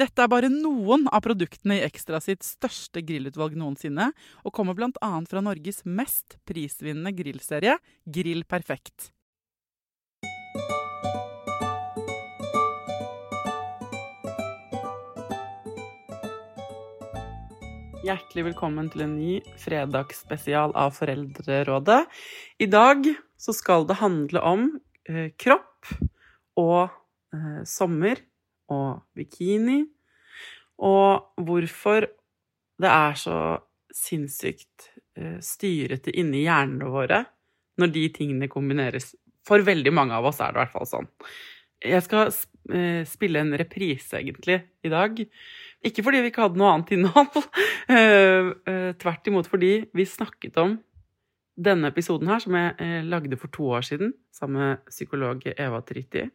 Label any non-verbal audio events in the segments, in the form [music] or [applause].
Dette er bare noen av produktene i Ekstra sitt største grillutvalg noensinne, og kommer bl.a. fra Norges mest prisvinnende grillserie, Grill Perfekt. Hjertelig velkommen til en ny fredagsspesial av Foreldrerådet. I dag så skal det handle om eh, kropp og eh, sommer og bikini, og hvorfor det er så sinnssykt eh, styrete inni hjernene våre når de tingene kombineres. For veldig mange av oss er det i hvert fall sånn. Jeg skal eh, spille en reprise, egentlig, i dag. Ikke fordi vi ikke hadde noe annet innhold, [laughs] eh, tvert imot fordi vi snakket om denne episoden her, som jeg lagde for to år siden sammen med psykolog Eva Triti.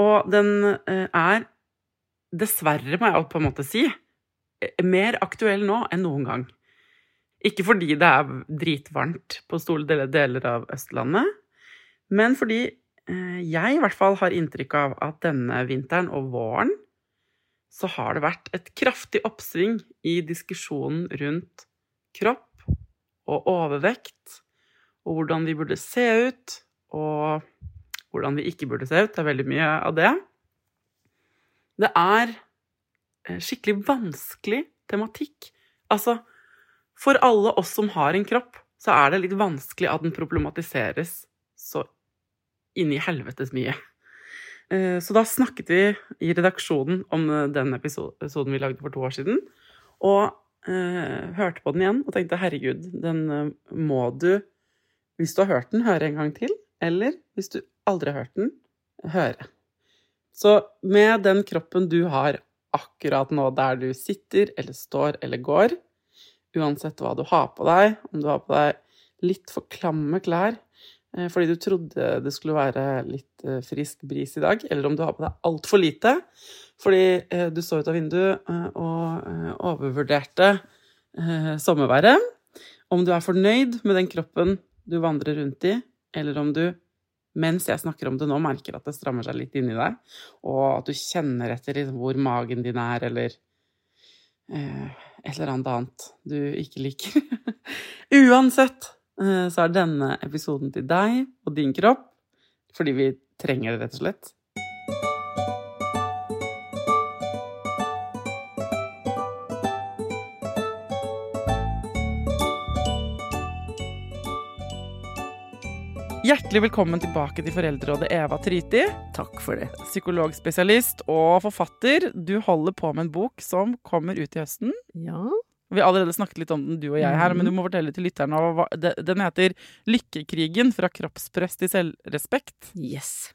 Og den er dessverre, må jeg på en måte si, mer aktuell nå enn noen gang. Ikke fordi det er dritvarmt på store deler av Østlandet, men fordi jeg i hvert fall har inntrykk av at denne vinteren og våren så har det vært et kraftig oppsving i diskusjonen rundt kropp og overvekt, og hvordan vi burde se ut, og hvordan vi ikke burde se ut. Det er veldig mye av det. Det er skikkelig vanskelig tematikk. Altså, for alle oss som har en kropp, så er det litt vanskelig at den problematiseres så inni helvetes mye. Så da snakket vi i redaksjonen om den episoden vi lagde for to år siden, og eh, hørte på den igjen og tenkte herregud, den må du, hvis du har hørt den, høre en gang til. Eller hvis du aldri har hørt den, høre. Så med den kroppen du har akkurat nå der du sitter eller står eller går, uansett hva du har på deg, om du har på deg litt for klamme klær fordi du trodde det skulle være litt frisk bris i dag, eller om du har på deg altfor lite fordi du så ut av vinduet og overvurderte sommerværet, om du er fornøyd med den kroppen du vandrer rundt i, eller om du mens jeg snakker om det nå, merker at det strammer seg litt inni deg, og at du kjenner etter hvor magen din er, eller eh, et eller annet annet du ikke liker. [laughs] Uansett eh, så er denne episoden til deg og din kropp, fordi vi trenger det, rett og slett. Hjertelig velkommen tilbake til Foreldrerådet, Eva Tryti. Takk for det. Psykologspesialist og forfatter. Du holder på med en bok som kommer ut i høsten. Ja. Vi har allerede snakket litt om den, du og jeg her, men du må fortelle til lytterne. Den heter 'Lykkekrigen fra kroppspress til selvrespekt'. Yes.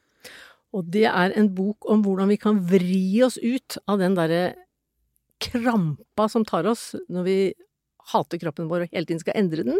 Og det er en bok om hvordan vi kan vri oss ut av den derre krampa som tar oss når vi hater kroppen vår og hele tiden skal endre den,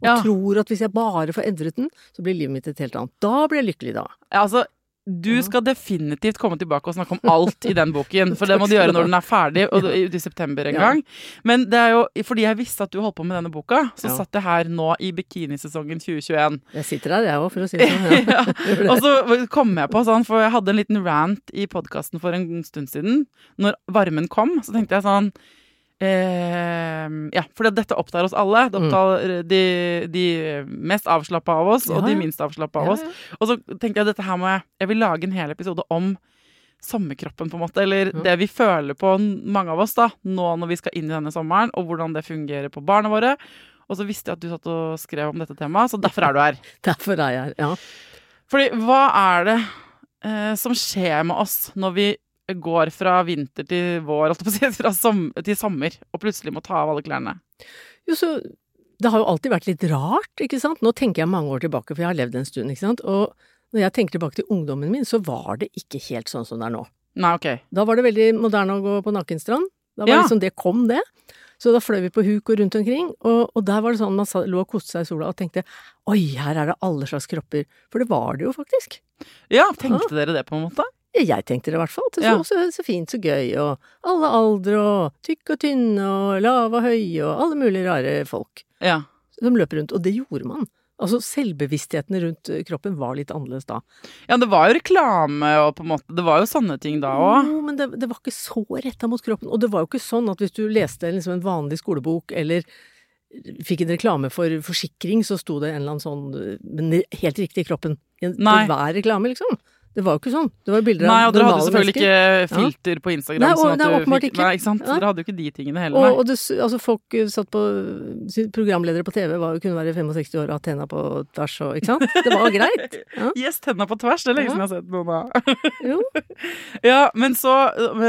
og Ja. tror at hvis jeg bare får endret den, så blir livet mitt et helt annet. Da blir jeg lykkelig, da. Ja, altså, du skal definitivt komme tilbake og snakke om alt i den boken, for det må du gjøre når den er ferdig, og i september en gang. Men det er jo fordi jeg visste at du holdt på med denne boka, så satt jeg her nå i bikinisesongen 2021. Jeg sitter her, jeg òg, for å si det sånn. Ja. [laughs] Ja. [laughs] Og så kom jeg på sånn, for jeg hadde en liten rant i podkasten for en stund siden. Når varmen kom, så tenkte jeg sånn eh, Ja, for dette opptar oss alle. Det opptar de, de mest avslappa av oss, og Mm. De minst avslappa av Ja, oss. Og så tenkte jeg dette her må jeg Jeg vil lage en hel episode om sommerkroppen, på en måte. Eller Ja. det vi føler på, mange av oss, da, nå når vi skal inn i denne sommeren, og hvordan det fungerer på barna våre. Og så visste jeg at du satt og skrev om dette temaet, så derfor er du her. [laughs] Derfor er jeg her. Ja. Fordi hva er det eh, som skjer med oss når vi går fra vinter til vår, si, [laughs] fra som, til sommer, og plutselig må ta av alle klærne? Jo, så Det har jo alltid vært litt rart, ikke sant. Nå tenker jeg mange år tilbake, for jeg har levd en stund, ikke sant. Og når jeg tenker tilbake til ungdommen min, så var det ikke helt sånn som det er nå. Nei, ok. Da var det veldig moderne å gå på Nakenstrand. Da var Ja. liksom det kom, det. Så da fløy vi på huk og rundt omkring, og, og der var det sånn man sa, lå og koste seg i sola og tenkte oi, her er det alle slags kropper. For det var det jo faktisk. Ja, tenkte dere det på en måte? Ja, Jeg tenkte det i hvert fall. Det så, Ja. så, så fint, så gøy, og alle aldre, og tykk og tynne, og lave og høye, og alle mulige rare folk Ja. som løp rundt. Og det gjorde man. Altså selvbevisstheten rundt kroppen var litt annerledes da. Ja, det var jo reklame og på en måte Det var jo sånne ting da òg. Jo, men det, det var ikke så retta mot kroppen. Og det var jo ikke sånn at hvis du leste liksom en vanlig skolebok, eller fikk en reklame for forsikring, så sto det en eller annen sånn Men helt riktig i kroppen. På hver reklame, liksom. Det var jo ikke sånn. Det var bilder Nei, og dere hadde selvfølgelig mennesker. ikke filter på Instagram. Nei, og- sånn at nei, åpenbart fikk, ikke. Nei, ikke sant? Nei. Dere hadde jo ikke de tingene heller. Og, og det, altså folk eh, satt på Programledere på TV var, kunne være 65 år og ha tenna på tvers og Ikke sant? Det var greit. Ja. [laughs] Yes, tenna på tvers. Det er lenge Ja. siden jeg har sett noen av. Jo. [laughs] Ja, men så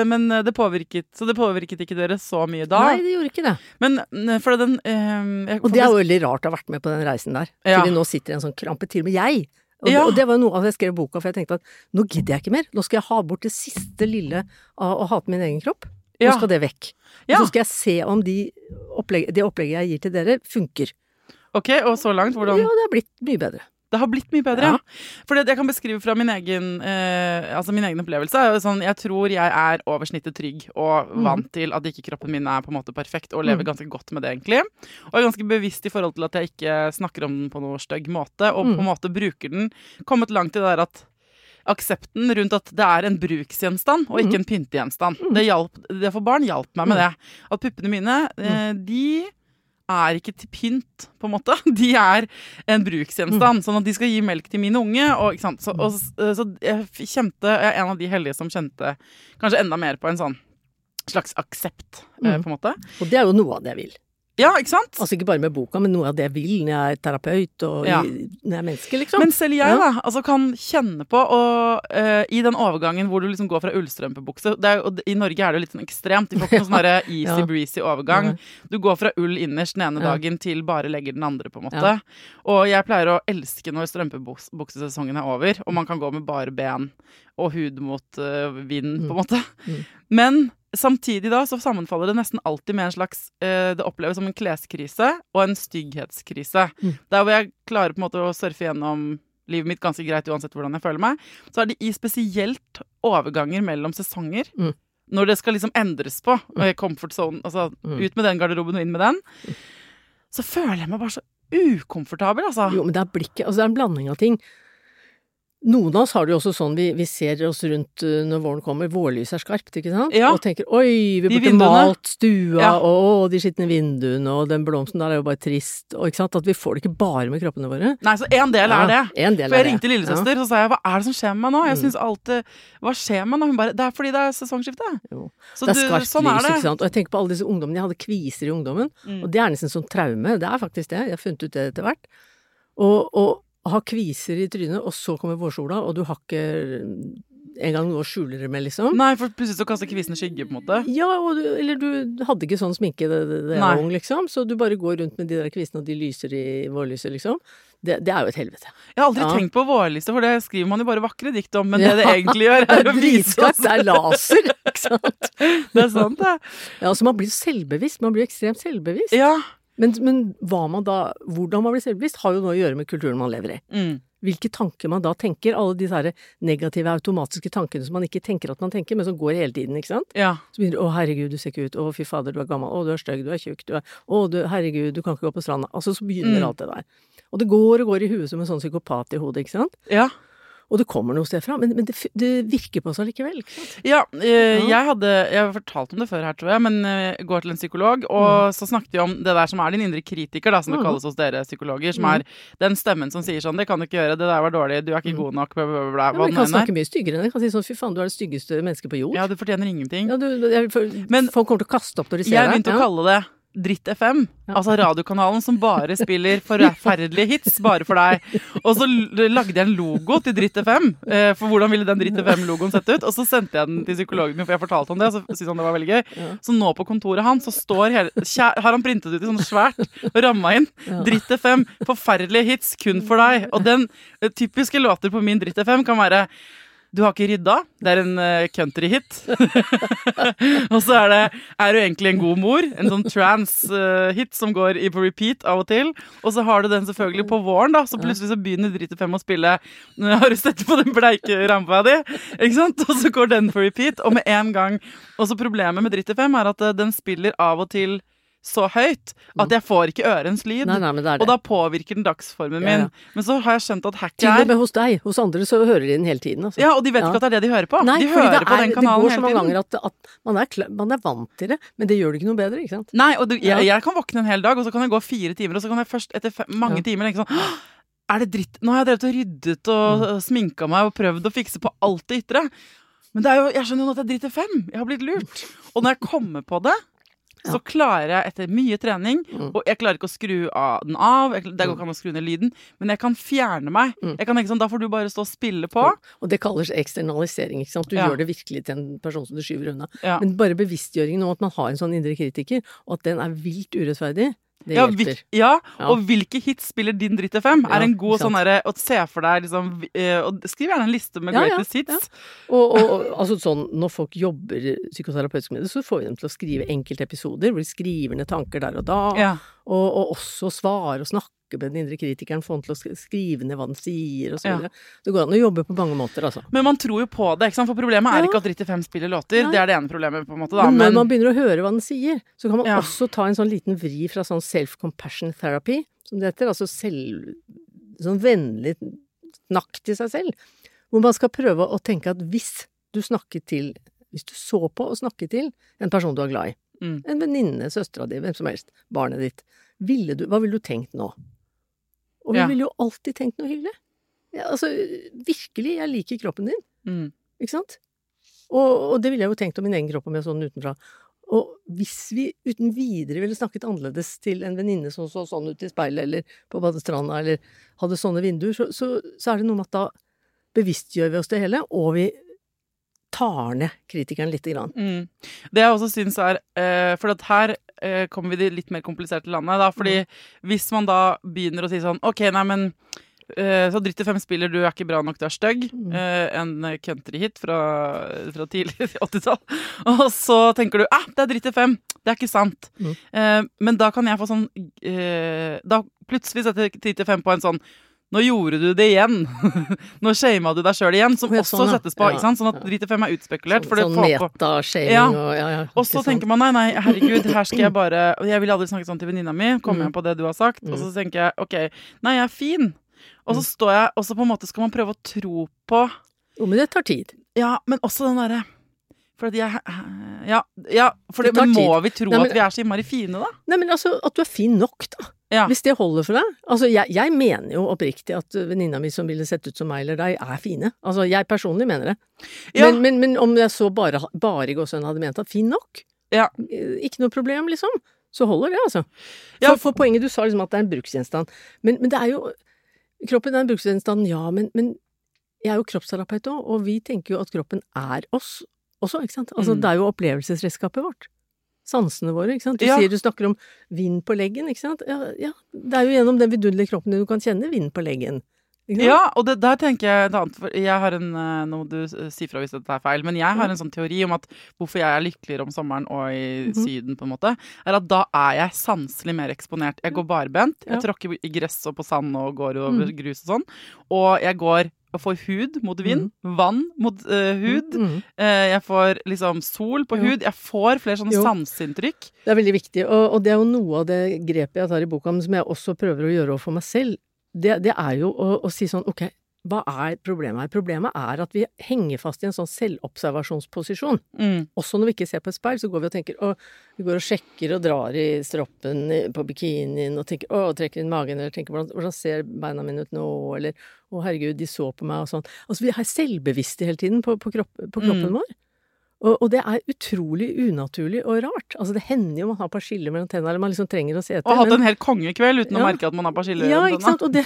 Men det påvirket Så det påvirket ikke dere så mye da? Nei, det gjorde ikke det. Men eh, for den øh, jeg, Og det er jo veldig rart å ha vært med på den reisen der. Ja. Fordi nå sitter en sånn krampe, til og med jeg. Og, Ja. og det var noe det jeg skrev boka, for jeg tenkte at nå gidder jeg ikke mer. Nå skal jeg ha bort det siste lille av å hate min egen kropp. Nå Ja. skal det vekk. Ja. Og så skal jeg se om de opplegg, det opplegget jeg gir til dere, funker. Ok, og så langt? Hvordan Ja, det har blitt mye bedre. Det har blitt mye bedre, ja. For jeg kan beskrive fra min egen, eh, altså min egen opplevelse, sånn Jeg tror jeg er over snittet trygg og Mm. vant til at ikke kroppen min er på en måte perfekt, og lever Mm. ganske godt med det, egentlig. Og er ganske bevisst i forhold til at jeg ikke snakker om den på noe stygg måte, og Mm. på en måte bruker den. Kommet langt i det der at Aksepten rundt at det er en bruksgjenstand og Mm. ikke en pyntegjenstand. Det, hjalp, det for barn hjalp meg med det. At puppene mine, Mm. eh, de er ikke til pynt, på en måte. [laughs] De er en bruksgjenstand. Sånn at de skal gi melk til mine unge. Og? Så, og, så jeg kjente Jeg er en av de heldige som kjente kanskje enda mer på en sånn slags aksept, eh, Mm. på en måte. Og det er jo noe av det jeg vil. Ja, ikke sant? Altså ikke bare med boka, men noe av det jeg vil når jeg er terapeut og Ja. i, når jeg er menneske, liksom. Men selv jeg Ja. da, altså kan kjenne på og, uh, I den overgangen hvor du liksom går fra ullstrømpebukse er, og I Norge er det jo litt sånn ekstremt. De får ikke noen sånn derre [laughs] easy Ja. breezy overgang. Du går fra ull innerst den ene dagen til bare legger den andre, på en måte. Og jeg pleier å elske når strømpebuksesesongen er over, og man kan gå med bare ben og hud mot uh, vind, på en måte. Mm. Men samtidig da så sammenfaller det nesten alltid med en slags uh, Det oppleves som en kleskrise og en stygghetskrise. Mm. Der hvor jeg klarer på en måte å surfe gjennom livet mitt ganske greit uansett hvordan jeg føler meg, så er det i spesielt overganger mellom sesonger. Mm. Når det skal liksom endres på, og comfort zone, altså Mm. ut med den garderoben og inn med den, så føler jeg meg bare så ukomfortabel, altså. Jo, men det er blikket Altså det er en blanding av ting. Noen av oss har det jo også sånn, vi, vi ser oss rundt uh, når våren kommer, vårlyset er skarpt, ikke sant? Ja. Og tenker oi, vi burde malt stua, Ja. og de skitne vinduene, og den blomsten der er jo bare trist, og ikke sant? At vi får det ikke bare med kroppene våre. Nei, så en del er det. Del For jeg er ringte lillesøster så sa jeg, hva er det som skjer med meg nå? Jeg Mm. synes alt, eh, Hva skjer med meg nå? Hun bare Det er fordi det er sesongskifte. Jo. Så det er du, skarpt sånn lys, er det. ikke sant. Og jeg tenker på alle disse ungdommene. Jeg hadde kviser i ungdommen, Mm. og det er nesten som traume. Det er faktisk det. Jeg har funnet ut det etter hvert. Og, og ha kviser i trynet, og så kommer vårsola, og du har ikke engang noe å skjule det med, liksom. Nei, for plutselig så kaster kvisen skygge, på en måte. Ja, og du, eller du hadde ikke sånn sminke da du var ung, liksom. Så du bare går rundt med de der kvisene, og de lyser i vårlyset, liksom. Det, det er jo et helvete. Jeg har aldri Ja. tenkt på vårlyset, for det skriver man jo bare vakre dikt om. Men Ja. [laughs] det det egentlig gjør, er å vise oss. det er laser, ikke sant. [laughs] Det er sant, det. Ja, så man blir selvbevisst. Man blir ekstremt selvbevisst. Ja, Men, men man da, hvordan man blir selvbevisst, har jo noe å gjøre med kulturen man lever i. Mm. Hvilke tanker man da tenker, alle disse her negative automatiske tankene som man ikke tenker at man tenker, men som går hele tiden, ikke sant. Ja. Så begynner du 'Å, herregud, du ser ikke ut', 'Å, fy fader, du er gammel', 'Å, du er stygg', 'Du er tjukk', 'Å, du, herregud, du kan ikke gå på stranda'. Altså, så begynner Mm. alt det der. Og det går og går i huet som en sånn psykopat i hodet, ikke sant. ja. Og det kommer noe sted fra, men, men det, det virker på oss allikevel. Ja, eh, jeg hadde Jeg har fortalt om det før her, tror jeg, men eh, går til en psykolog, og så snakket vi om det der som er din indre kritiker, da, som det Mm. kalles hos dere psykologer, som Mm. er den stemmen som sier sånn 'Det kan du ikke gjøre, det der var dårlig, du er ikke Mm. god nok', bla, bla, bla, Ja, men jeg kan snakke mye styggere enn det. Jeg kan si sånn 'fy faen, du er det styggeste mennesket på jord'. Ja, du fortjener ingenting. Ja, du, jeg, for, Men- folk kommer til å kaste opp når de ser deg. Jeg begynte å kalle det Dritt FM, Ja. altså radiokanalen som bare spiller forferdelige hits bare for deg. Og så lagde jeg en logo til Dritt FM, eh, for hvordan ville den Dritt FM-logoen sett ut? Og så sendte jeg den til psykologen min, for jeg fortalte om det, og så syntes han det var veldig gøy. Så nå på kontoret hans så står hele, har han printet ut i sånn svært og ramma inn. Dritt FM, forferdelige hits kun for deg. Og den eh, typiske låter på min Dritt FM kan være du har ikke rydda. Det er en uh, countryhit. [laughs] og så er det Er du egentlig en god mor? En sånn trans-hit som går i på repeat av og til. Og så har du den selvfølgelig på våren, da. Så plutselig så begynner Dritt fem å spille [laughs] Har du sett på den bleike rampa di? Ikke sant? Og så går den på repeat, og med en gang Og så problemet med Dritt fem er at eh, den spiller av og til så høyt at jeg får ikke ørens lyd. Nei, nei, det er det. Og da påvirker den dagsformen Ja, ja. min. Men så har jeg skjønt at Til og er med hos deg. Hos andre så hører de den hele tiden. Altså. Ja, og de vet Ja. ikke at det er det de hører på. Nei, de hører det, på er, den det går så mange tiden. ganger at, at man, er, man er vant til det, men det gjør det ikke noe bedre, ikke sant. Nei, og du, jeg, jeg kan våkne en hel dag, og så kan jeg gå fire timer, og så kan jeg først etter fem, mange Ja. timer tenke sånn Er det dritt? Nå har jeg drevet og ryddet og Mm. sminka meg og prøvd å fikse på alt det ytre. Men det er jo, jeg skjønner jo nå at jeg driter fem. Jeg har blitt lurt. Og når jeg kommer på det, så klarer jeg etter mye trening Mm. Og jeg klarer ikke å skru av den av. Jeg, det går ikke an å skru ned lyden. Men jeg kan fjerne meg. Mm. Jeg kan tenke sånn, Da får du bare stå og spille på. Og det kalles eksternalisering, ikke sant. Du gjør det virkelig til en person som du skyver unna. Men bare bevisstgjøringen om at man har en sånn indre kritiker, og at den er vilt urettferdig, det Ja, hjelper. hvil- ja, og hvilke hits spiller din Dritt FM? Ja, er en god sånn derre Å se for deg liksom eh, og Skriv gjerne en liste med Ja, greatest hits. Og, og, og altså sånn, når folk jobber psykoterapeutisk med det, så får vi dem til å skrive enkelte episoder hvor de skriver ned tanker der og da. Og, og også svare og snakke med den indre kritikeren, få han til å skrive ned hva den sier, og så Ja. Det går an å jobbe på mange måter, altså. Men man tror jo på det, ikke sant? for problemet er Ja. ikke at Dritt FM spiller låter. Nei. Det er det ene problemet, på en måte. da Men når Men, man begynner å høre hva den sier, så kan man Ja. også ta en sånn liten vri fra sånn self-compassion therapy, som det heter, altså selv, sånn vennlig snakk til seg selv, hvor man skal prøve å tenke at hvis du snakket til, hvis du så på og snakket til en person du er glad i, Mm. en venninne, søstera di, hvem som helst, barnet ditt, ville du, hva ville du tenkt nå? Og vi Ja. ville jo alltid tenkt noe hyggelig. Ja, altså, virkelig, jeg liker kroppen din. mm. Ikke sant? Og, og det ville jeg jo tenkt om min egen kropp om jeg så den utenfra. Og hvis vi uten videre ville snakket annerledes til en venninne som så sånn ut i speilet, eller på badestranda, eller hadde sånne vinduer, så, så, så er det noe med at da bevisstgjør vi oss det hele, og vi tar ned kritikeren lite grann. Mm. Det jeg også syns er eh, For at her eh, kommer vi til litt mer kompliserte landet. Da, fordi Mm. hvis man da begynner å si sånn OK, nei, men eh, så dritt i fem spiller, du er ikke bra nok, du er stygg. Mm. Eh, en countryhit fra, fra tidlig [laughs] 80-tall. Og så tenker du ah, det er dritt i fem. Det er ikke sant. Mm. Eh, men da kan jeg få sånn Da plutselig setter dritt i fem på en sånn nå gjorde du det igjen. [laughs] Nå shama du deg sjøl igjen, som også sånn, settes på. Ja, ikke sant? Sånn at drit i fem er utspekulert. for sånn får på metashaming Ja. og ja, ja. og så tenker man nei, nei, herregud, her skal jeg bare jeg ville aldri snakket sånn til venninna mi. Kommer Mm. jeg på det du har sagt? Og så tenker jeg OK, nei, jeg er fin. Og Mm. så står jeg Og så på en måte skal man prøve å tro på Jo, men det tar tid. Ja, men også den derre For jeg Ja, ja for det, Det men må tid. vi tro Nei, men- at vi er så innmari fine, da? Nei, men altså, at du er fin nok, da. Ja. Hvis det holder for deg. Altså, jeg, jeg mener jo oppriktig at venninna mi som ville sett ut som meg eller deg, er fine. Altså, jeg personlig mener det. Ja. Men, men, men om jeg så bare, bare i gåsehudene hadde ment at fin nok, Ja. eh, ikke noe problem, liksom, så holder det, altså. For, for poenget du sa liksom at det er en bruksgjenstand. Men, men det er jo Kroppen er en bruksgjenstand, ja, men, men jeg er jo kroppsterapeut òg, og vi tenker jo at kroppen er oss også, ikke sant. Altså, Mm. det er jo opplevelsesredskapet vårt. Sansene våre, ikke sant. Du Ja. sier du snakker om vind på leggen, ikke sant. Ja, ja, det er jo gjennom den vidunderlige kroppen din du kan kjenne vind på leggen. Ja, og det, der tenker jeg et annet for Jeg har en eh, Nå må du si fra hvis dette er feil, men jeg har en sånn teori om at hvorfor jeg er lykkeligere om sommeren og i Mhm. Syden, på en måte, er at da er jeg sanselig mer eksponert. Jeg går barbent, jeg tråkker i gress og på sand og går over Mm. grus og sånn, og jeg går får hud mot vind, vann mot uh, hud. Mm. Uh, jeg får liksom sol på Jo. hud. Jeg får flere sånne Jo. sanseinntrykk. Det er veldig viktig, og, og det er jo noe av det grepet jeg tar i boka, men som jeg også prøver å gjøre overfor meg selv. Det, det er jo å, å si sånn ok, hva er problemet her? Problemet er at vi henger fast i en sånn selvobservasjonsposisjon. Mm. Også når vi ikke ser på et speil, så går vi og tenker å, vi går og sjekker og drar i stroppen på bikinien og tenker å, trekker inn magen, eller tenker hvordan, hvordan ser beina mine ut nå, eller å herregud, de så på meg og sånn. Altså vi er selvbevisste hele tiden på, på, kropp, på kroppen Mm. vår. Og, og det er utrolig unaturlig og rart. Altså det hender jo man har persille mellom tennene, eller man liksom trenger å se etter. Og hatt en hel kongekveld uten å merke at man har persille ja, rundt ikke sant? Det,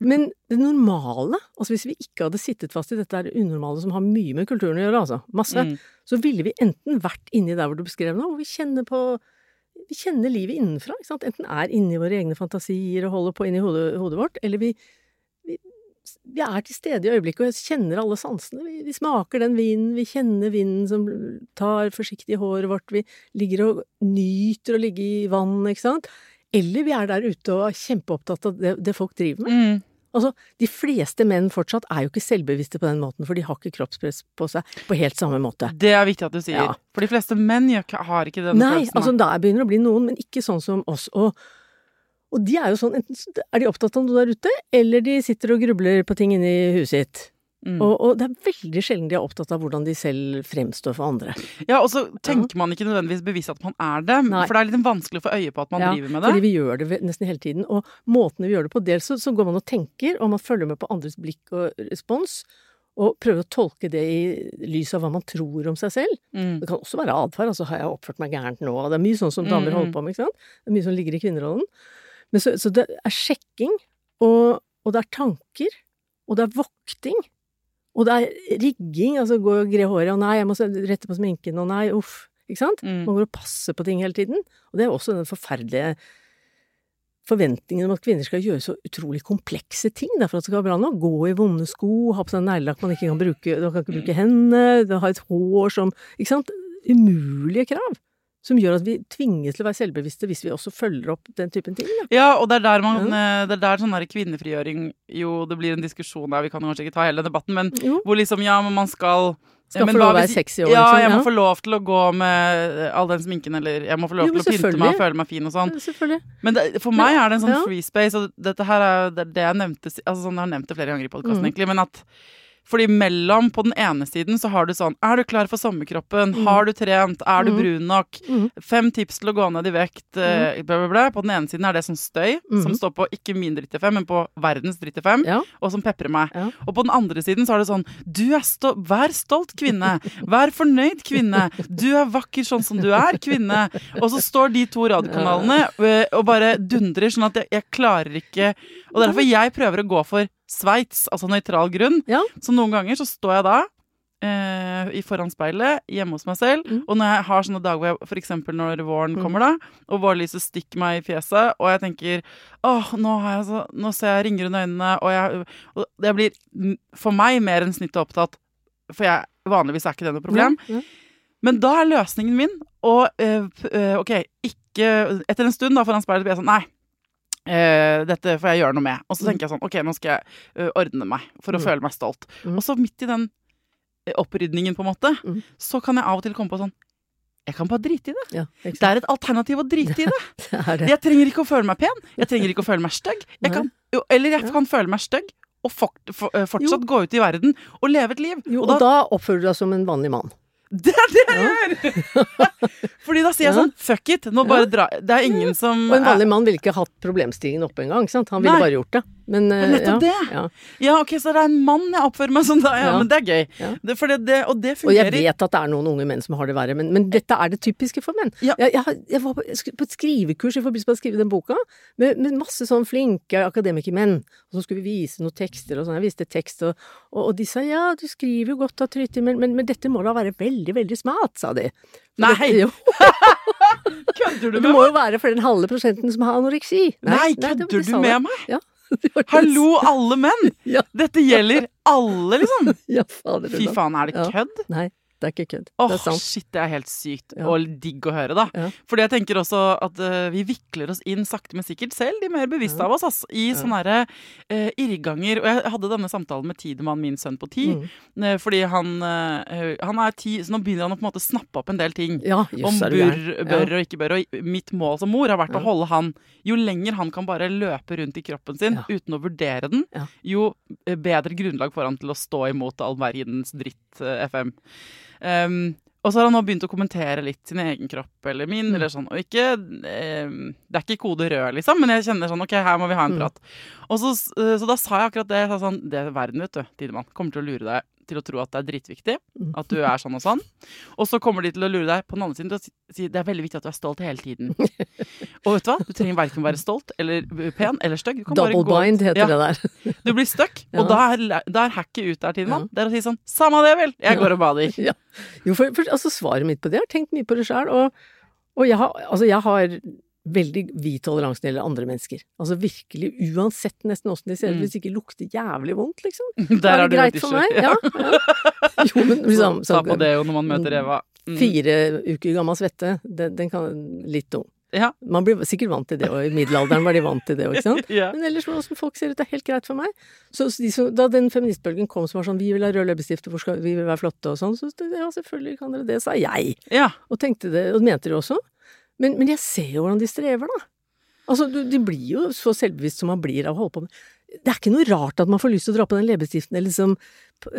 men det normale, altså hvis vi ikke hadde sittet fast i dette unormale som har mye med kulturen å gjøre, altså, masse, Mm. så ville vi enten vært inni der hvor du beskrev nå, hvor vi kjenner på vi kjenner livet innenfra, ikke sant? Enten er inni våre egne fantasier og holder på inni hodet, hodet vårt, eller vi, vi, er til stede i øyeblikket og kjenner alle sansene. Vi, vi smaker den vinen, vi kjenner vinden som tar forsiktig i håret vårt, vi ligger og nyter å ligge i vann, ikke sant? Eller vi er der ute og er kjempeopptatt av det, det folk driver med. Mm. Altså, de fleste menn fortsatt er jo ikke selvbevisste på den måten, for de har ikke kroppspress på seg på helt samme måte. Det er viktig at du sier. Ja. For de fleste menn har ikke den Nei, følelsen. altså da begynner det å bli noen, men ikke sånn som oss. Og, og de er jo sånn, enten er de opptatt av noe der ute, eller de sitter og grubler på ting inni huset sitt. Mm. Og, og det er veldig sjelden de er opptatt av hvordan de selv fremstår for andre. Ja, og så tenker man ikke nødvendigvis bevisst at man er det, Nei. for det er litt vanskelig å få øye på at man Ja, driver med det. Fordi vi gjør det nesten hele tiden. Og måtene vi gjør det på, dels så, så går man og tenker, og man følger med på andres blikk og respons. Og prøver å tolke det i lys av hva man tror om seg selv. Mm. Det kan også være atferd. Altså, har jeg oppført meg gærent nå? Det er mye sånn som damer Mm, holder på med, ikke sant? Det er mye som ligger i kvinnerollen. Men så, så det er sjekking, og, og det er tanker, og det er vokting. Og det er rigging, altså gå og gre håret, og nei, jeg må rette på sminken, og nei, uff. Ikke sant? Mm. Man går og passer på ting hele tiden. Og det er også den forferdelige forventningen om at kvinner skal gjøre så utrolig komplekse ting da, for at det skal være bra nok. Gå i vonde sko, ha på seg neglelakk man ikke kan bruke, man kan ikke bruke hendene, ha et hår som Ikke sant? Umulige krav. Som gjør at vi tvinges til å være selvbevisste hvis vi også følger opp den typen ting. Da. Ja, og det er der man eh, Det er der sånn der kvinnefrigjøring Jo, det blir en diskusjon der, vi kan kanskje ikke ta hele debatten, men Jo. hvor liksom, ja, men man skal Skal men få lov å være sexy og Ja, liksom, jeg må ja. få lov til å gå med all den sminken, eller jeg må få lov Jo, til å pynte meg og føle meg fin og sånn. Selvfølgelig. Men det, for meg er det en sånn ja. free space, og dette her er det, jeg nevnte Altså sånn, jeg har nevnt det flere ganger i podkasten, Mm. egentlig, men at fordi mellom, på den ene siden, så har du sånn Er du klar for sommerkroppen? Mm. Har du trent? Er du Mm. brun nok? Mm. Fem tips til å gå ned i vekt. eh, Bla, bla, bla. På den ene siden er det sånn støy, Mm. som står på ikke min dritt i fem, men på verdens dritt i fem, Ja. og som peprer meg. Ja. Og på den andre siden så er det sånn Du er sto Vær stolt, kvinne. Vær fornøyd, kvinne. Du er vakker sånn som du er, kvinne. Og så står de to radiokanalene øh, og bare dundrer, sånn at jeg, jeg klarer ikke Og derfor jeg prøver å gå for Sveits, altså nøytral grunn. Ja. Så noen ganger så står jeg da eh, i foran speilet hjemme hos meg selv, Mm. og når jeg har sånne dager hvor jeg eksempel når våren Mm. kommer da, og vårlyset stikker meg i fjeset, og jeg tenker åh, nå, har jeg så, nå ser jeg ringer under øynene, og jeg, og jeg blir for meg mer enn snittet opptatt, for jeg, vanligvis er ikke det noe problem. Ja, ja. Men da er løsningen min å eh, eh, Ok, ikke Etter en stund da foran speilet blir jeg sånn Nei, eh, dette får jeg gjøre noe med. Og så Mm. tenker jeg sånn Ok, nå skal jeg uh, ordne meg for å Mm. føle meg stolt. Mm. Og så midt i den opprydningen, på en måte, Mm. så kan jeg av og til komme på sånn Jeg kan bare drite i det. Ja, Det er et alternativ å drite i det. [laughs] Det det. Jeg trenger ikke å føle meg pen. Jeg trenger ikke å føle meg stygg. Jo, eller jeg Ja. kan føle meg stygg og for, for, fortsatt gå ut i verden og leve et liv. Jo, og og da oppfører du deg som en vanlig mann. [laughs] Det er det jeg gjør! [laughs] Fordi da sier jeg sånn fuck it, nå bare dra Det er ingen som Og en vanlig mann ville ikke hatt problemstillingen oppe engang? Han ville Nei. bare gjort det. Men, uh, nettopp ja, det. Ja. Ja, ok, så det er en mann jeg oppfører meg som da, ja, men det er gøy. Det, det, det, og det Og jeg vet at det er noen unge menn som har det verre, men, men dette er det typiske for menn. Ja. Jeg, jeg, jeg var på, på et skrivekurs i forbindelse med å skrive den boka, med, med masse sånn flinke akademikermenn. Og så skulle vi vise noen tekster og sånn. Jeg viste tekst, og, og, og de sa ja, du skriver jo godt av Tryti, men, men, men dette må da være veldig, veldig smart, sa de. Nei. [laughs] Kødder du med du det må jo være for den halve prosenten som har anoreksi. Nei, nei kødder de du med meg? Ja. [laughs] Hallo, alle menn! Dette gjelder alle, liksom! [laughs] Fy faen, er det kødd? Nei, det er ikke kødd. Åh, det er sant. shit, det er helt sykt. Ja. Og digg å høre, da. Ja. Fordi jeg tenker også at uh, vi vikler oss inn sakte, men sikkert selv, de mer bevisste Ja. av oss, ass, i Ja. sånne herre uh, irrganger. Og jeg hadde denne samtalen med Tidemann, min sønn på ti, Mm. uh, fordi han, han er ti, så nå begynner han å på en måte snappe opp en del ting. Om bør, bør og ikke bør. Og mitt mål som mor har vært å holde han Jo lenger han kan bare løpe rundt i kroppen sin uten å vurdere den, jo bedre grunnlag får han til å stå imot all verdens dritt FM. Um, og så har han nå begynt å kommentere litt sin egen kropp eller min. Mm. eller sånn, og ikke, eh, Det er ikke kode rød, liksom, men jeg kjenner sånn OK, her må vi ha en Mm. prat. Og så, eh, så da sa jeg akkurat det. Jeg sa sånn, det er verden, vet du, Tidemann, kommer til å lure deg til å tro at det er dritviktig. Mm. At du er sånn og sånn. Og så kommer de til å lure deg på den andre siden til å si det er veldig viktig at du er stolt hele tiden. [laughs] Og vet du hva? Du trenger verken være stolt eller pen eller stygg. Double gå- bind heter Ja. det der. [laughs] Du blir stuck, Ja. og da er, da er hacket ut der, Tidemann. Det er å si sånn Samme det, vel! Jeg går og bader. [laughs] Ja. Jo, for, for altså, svaret mitt på det, jeg har tenkt mye på det sjøl, og, og jeg, har, altså, jeg har veldig vid toleranse når det gjelder andre mennesker. Altså virkelig, uansett nesten åssen de ser ut, Mm. hvis det ikke lukter jævlig vondt, liksom. [laughs] Der er det greit for meg. Ja, ja. Jo, men liksom Ta sånn, på det jo når man møter Eva. Mm. Fire uker gammel svette, den, den kan litt tung. Ja. Man blir sikkert vant til det, og i middelalderen var de vant til det òg, ikke sant? [laughs] Ja. Men ellers hvordan folk ser ut, det er helt greit for meg. Så de som, da den feministbølgen kom som var sånn 'vi vil ha rød leppestift, vi vil være flotte' og sånn, så ja, selvfølgelig kan dere det, sa jeg. ja. Og tenkte det, og mente det også. Men, men jeg ser jo hvordan de strever, da. Altså, du, de blir jo så selvbevisst som man blir av å holde på med Det er ikke noe rart at man får lyst til å dra på den leppestiften, eller liksom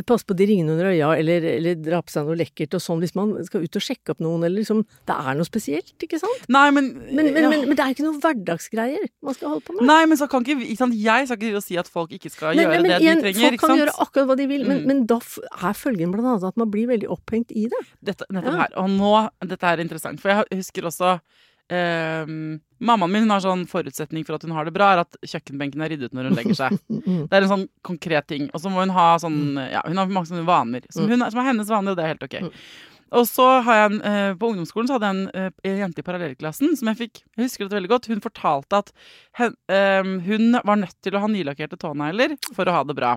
passe på de ringene under øya, eller, eller dra på seg noe lekkert og sånn, hvis man skal ut og sjekke opp noen, eller liksom Det er noe spesielt, ikke sant? Nei, men, Men, men, ja. men, men det er ikke noe hverdagsgreier man skal holde på med. Nei, men så kan ikke, ikke sant? Jeg skal ikke si at folk ikke skal gjøre det igjen, de trenger. folk kan gjøre akkurat hva de vil, men, Mm. men da er følgen blant annet at man blir veldig opphengt i det. Dette, nettopp Ja. her. Og nå, dette er interessant, for jeg husker også ehm, Mammaen min har sånn forutsetning for at hun har det bra, er at kjøkkenbenken er ryddet når hun legger seg. [laughs] Mm. Det er en sånn konkret ting. Og så må hun ha sånn Ja, hun har mange sånne vaner som, Mm. hun, som er hennes vaner, og det er helt ok. Mm. Og så har jeg en, eh, På ungdomsskolen så hadde jeg en, eh, en jente i parallellklassen som jeg fikk Jeg husker det veldig godt. Hun fortalte at hen, um, hun var nødt til å ha nylakkerte tånegler for å ha det bra.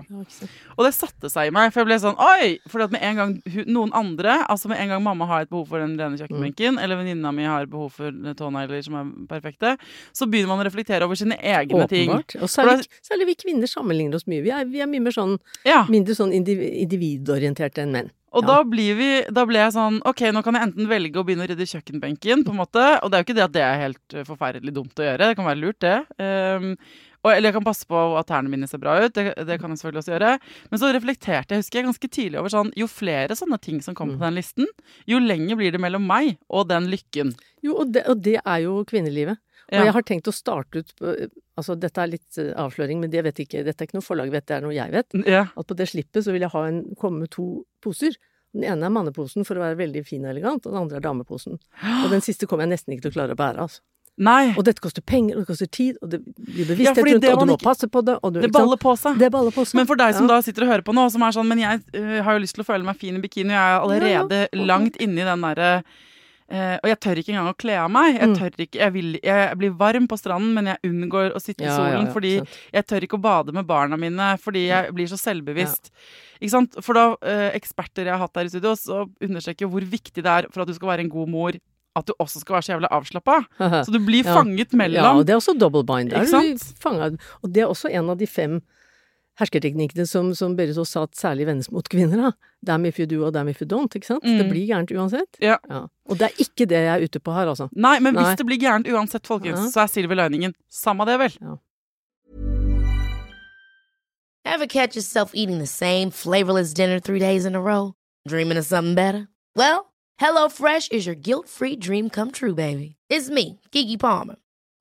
Og det satte seg i meg, for jeg ble sånn Oi! For at med en gang noen andre, altså med en gang mamma har et behov for den rene kjøkkenbenken, eller venninna mi har behov for tånegler som er perfekte, så begynner man å reflektere over sine egne ting. Åpenbart. Og særlig, særlig vi kvinner sammenligner oss mye. Vi er, vi er mye mer sånn Ja. mindre sånn individorienterte enn menn. Og Ja. da, blir vi, da ble jeg sånn Ok, nå kan jeg enten velge å begynne å rydde kjøkkenbenken, på en måte. Og det er jo ikke det at det er helt eh, forferdelig dumt å gjøre. Det kan være lurt, det. Um, og, eller jeg kan passe på at tærne mine ser bra ut. Det, det kan jeg selvfølgelig også gjøre. Men så reflekterte jeg husker jeg ganske tidlig over sånn Jo flere sånne ting som kommer Mm. på den listen, jo lenger blir det mellom meg og den lykken. Jo, og det, og det er jo kvinnelivet. Og jeg har tenkt å starte ut på Altså, dette er litt eh, avsløring, men det vet ikke Dette er ikke noe forlag vet, det er noe jeg vet. Ja. At på det slippet så vil jeg ha en, komme med to poser. Den ene er manneposen for å være veldig fin og elegant, og den andre er dameposen. Og den siste kommer jeg nesten ikke til å klare å bære, altså. Nei. Og dette koster penger, og det koster tid, og det blir bevissthet ja, rundt og du må ikke- passe på det, du Det baller på seg. Men for deg som Ja. da sitter og hører på nå, som er sånn Men jeg uh, har jo lyst til å føle meg fin i bikini, og jeg er allerede Ja, ja. langt inni den derre eh, og jeg tør ikke engang å kle av meg. Jeg Mm. tør ikke, jeg, vil, jeg blir varm på stranden, men jeg unngår å sitte i Ja, solen. ja, ja, fordi sant. jeg tør ikke å bade med barna mine, fordi jeg blir så selvbevisst. Ikke sant? For da eh, eksperter jeg har hatt her i studio, så understreker hvor viktig det er for at du skal være en god mor, at du også skal være så jævla avslappa. Så du blir Ja. fanget Ja, mellom og det er også double bind. Der er. Og det er også en av de fem herskerteknikkene som, som Berit sa at særlig vendes mot kvinner. Da. Damn if you do og damn if you don't. Ikke sant? Mm. Det blir gærent uansett. Ja. Og det er ikke det jeg er ute på her, altså. Nei, men Nei. hvis det blir gærent uansett, folkens, Ja. så er Silver Liningen samme det, vel? Ever catch yourself eating the same flavorless dinner three days in a row? Dreaming of something better? Well, HelloFresh is your guilt free dream come true, baby. It's me, Kiki Palmer.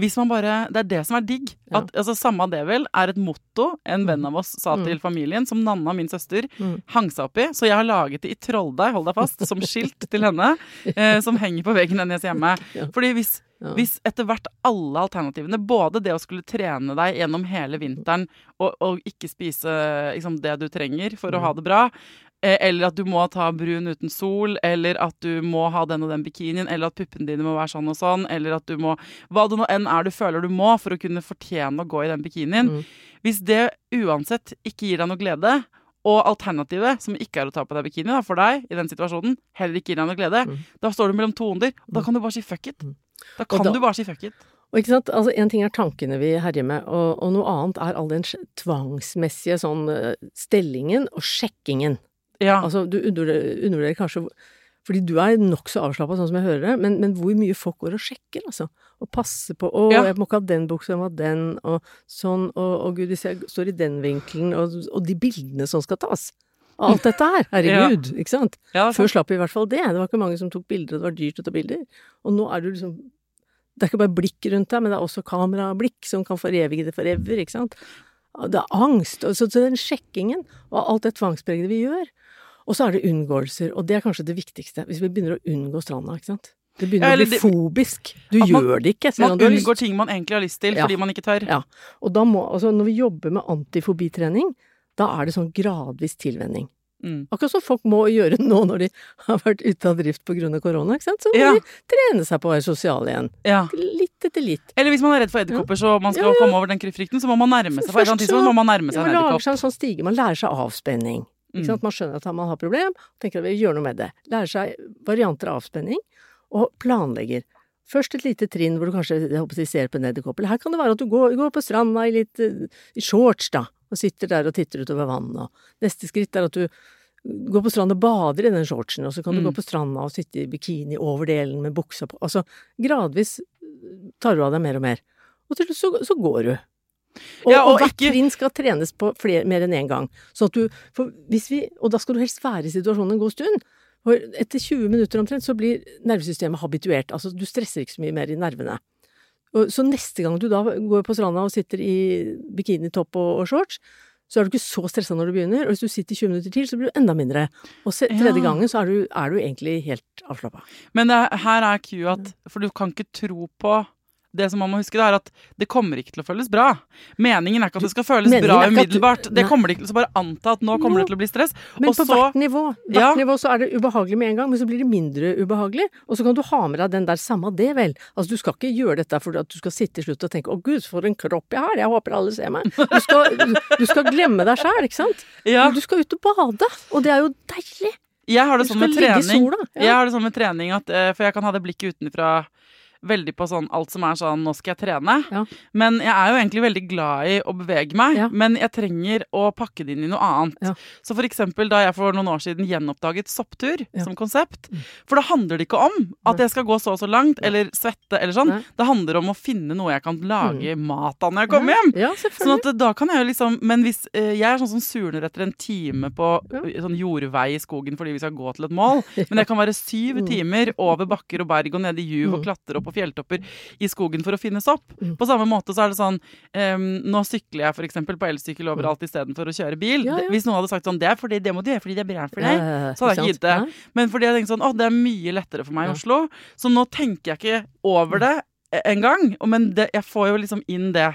Hvis man bare Det er det som er digg. Ja. At, altså, Samme det vel er et motto en venn av oss sa til familien, som Nanna, min søster, Mm. hang seg opp i. Så jeg har laget det i trolldeig, hold deg fast, som skilt til henne, [laughs] eh, som henger på veggen hennes hjemme. [laughs] Ja. Fordi hvis, Ja. hvis etter hvert alle alternativene, både det å skulle trene deg gjennom hele vinteren og, og ikke spise liksom, det du trenger for å ha det bra, eller at du må ta brun uten sol, eller at du må ha den og den bikinien, eller at puppene dine må være sånn og sånn, eller at du må Hva det nå enn er du føler du må for å kunne fortjene å gå i den bikinien. Mm. Hvis det uansett ikke gir deg noe glede, og alternativet, som ikke er å ta på deg bikini da, for deg i den situasjonen, heller ikke gir deg noe glede, Mm. da står du mellom to onder. Og da kan du bare si fuck it. Da kan da- du bare si fuck it. Og ikke sant, altså En ting er tankene vi herjer med, og, og noe annet er all den tvangsmessige sånn eh, stellingen og sjekkingen. Ja. Altså, du undervurderer kanskje Fordi du er nokså avslappa, sånn som jeg hører det, men, men hvor mye folk går og sjekker, altså. Og passer på 'Å, Ja. jeg må ikke ha den buksa, jeg må ha den', og sånn, og, og gud, hvis jeg står i den vinkelen, og, og de bildene som skal tas. Alt dette her. [laughs] Herregud, ikke sant? Ja, er Før slapp vi i hvert fall det. Det var ikke mange som tok bilder, og det var dyrt å ta bilder. Og nå er du liksom Det er ikke bare blikk rundt deg, men det er også kamerablikk som kan forevige det forever, ikke sant. Det er angst. Og så, så den sjekkingen og alt det tvangspregede vi gjør. Og så er det unngåelser, og det er kanskje det viktigste. Hvis vi begynner å unngå stranda, ikke sant. Det begynner Ja, å bli det- fobisk. Du man- gjør det ikke, Man unngår ting man egentlig har lyst til, Ja. fordi man ikke tør. Ja. Og da må, altså når vi jobber med antifobitrening, da er det sånn gradvis tilvenning. Mm. Akkurat som folk må gjøre nå når de har vært ute av drift pga. korona, ikke sant. Så må Ja. de trene seg på å være sosiale igjen. Ja. Litt etter litt. Eller hvis man er redd for edderkopper, så man skal komme over den frykten, så må man nærme seg. Et eller annet må man nærme seg en man lager seg en sånn stige. Man lærer seg avspenning. Mm. Man skjønner at man har problem, og tenker at vi gjør noe med det. Lærer seg varianter av avspenning, og planlegger. Først et lite trinn hvor du kanskje jeg håper, ser på en edderkopp. Eller her kan det være at du går, går på stranda i litt eh, i shorts, da, og sitter der og titter utover vannet. Og neste skritt er at du går på stranda og bader i den shortsen, og så kan du Mm. gå på stranda og sitte i bikini over delen med buksa på. Altså gradvis tar du av deg mer og mer. Og til slutt så, så går du. Og, Ja, og og hvert ikke- trinn skal trenes på flere, mer enn én gang. Sånn at du, for hvis vi, og da skal du helst være i situasjonen en god stund. For etter 20 minutter omtrent så blir nervesystemet habituert. Altså du stresser ikke så mye mer i nervene. Og, så neste gang du da går på stranda og sitter i bikinitopp og, og shorts, så er du ikke så stressa når du begynner. Og hvis du sitter 20 minutter til, så blir du enda mindre. Og se, tredje Ja. gangen så er du, er du egentlig helt avslappa. Men det, her er Q at For du kan ikke tro på det som man må huske, det er at det kommer ikke til å føles bra. Meningen er ikke at det skal føles Meningen bra er du- umiddelbart. Det kommer det ikke til. Så bare anta at nå kommer det til å bli stress. Men og på hvert nivå hvert Ja. nivå så er det ubehagelig med en gang, men så blir det mindre ubehagelig. Og så kan du ha med deg den der samme det, vel. Altså du skal ikke gjøre dette fordi at du skal sitte i slutt og tenke 'Å gud, for en kropp jeg har, jeg håper alle ser meg'. Du skal, du, skal glemme deg sjæl, ikke sant. Ja. Du skal ut og bade, og det er jo deilig. Jeg har det sånn med trening. sola, ja. Jeg har det sånn med trening at, eh, For jeg kan ha det blikket utenfra veldig på sånn alt som er sånn 'nå skal jeg trene'. Ja. Men jeg er jo egentlig veldig glad i å bevege meg. Ja. Men jeg trenger å pakke det inn i noe annet. Ja. Så for eksempel da jeg for noen år siden gjenoppdaget sopptur. Mm. som konsept. For da handler det ikke om at jeg skal gå så og så langt, eller svette eller sånn. Det handler om å finne noe jeg kan lage mat av når jeg kommer hjem. Sånn at da kan jeg jo liksom Men hvis eh, jeg er sånn som surner etter en time på eh, sånn jordvei i skogen fordi vi skal gå til et mål, [laughs] men det kan være syv Mm. timer over bakker og berg og ned i juv og klatre opp på fjelltopper i skogen for å finne sopp. Mm. På samme måte så er det sånn um, Nå sykler jeg eksempel på elsykkel overalt istedenfor å kjøre bil. Mm. Ja, ja. Hvis noen hadde sagt sånn Det er fordi det må du gjøre fordi det er bra for deg. Så hadde jeg ikke gitt det. Men fordi jeg tenkte sånn Å, det er mye lettere for meg i Oslo. Så nå tenker jeg ikke over det en gang. Men det, jeg får jo liksom inn det.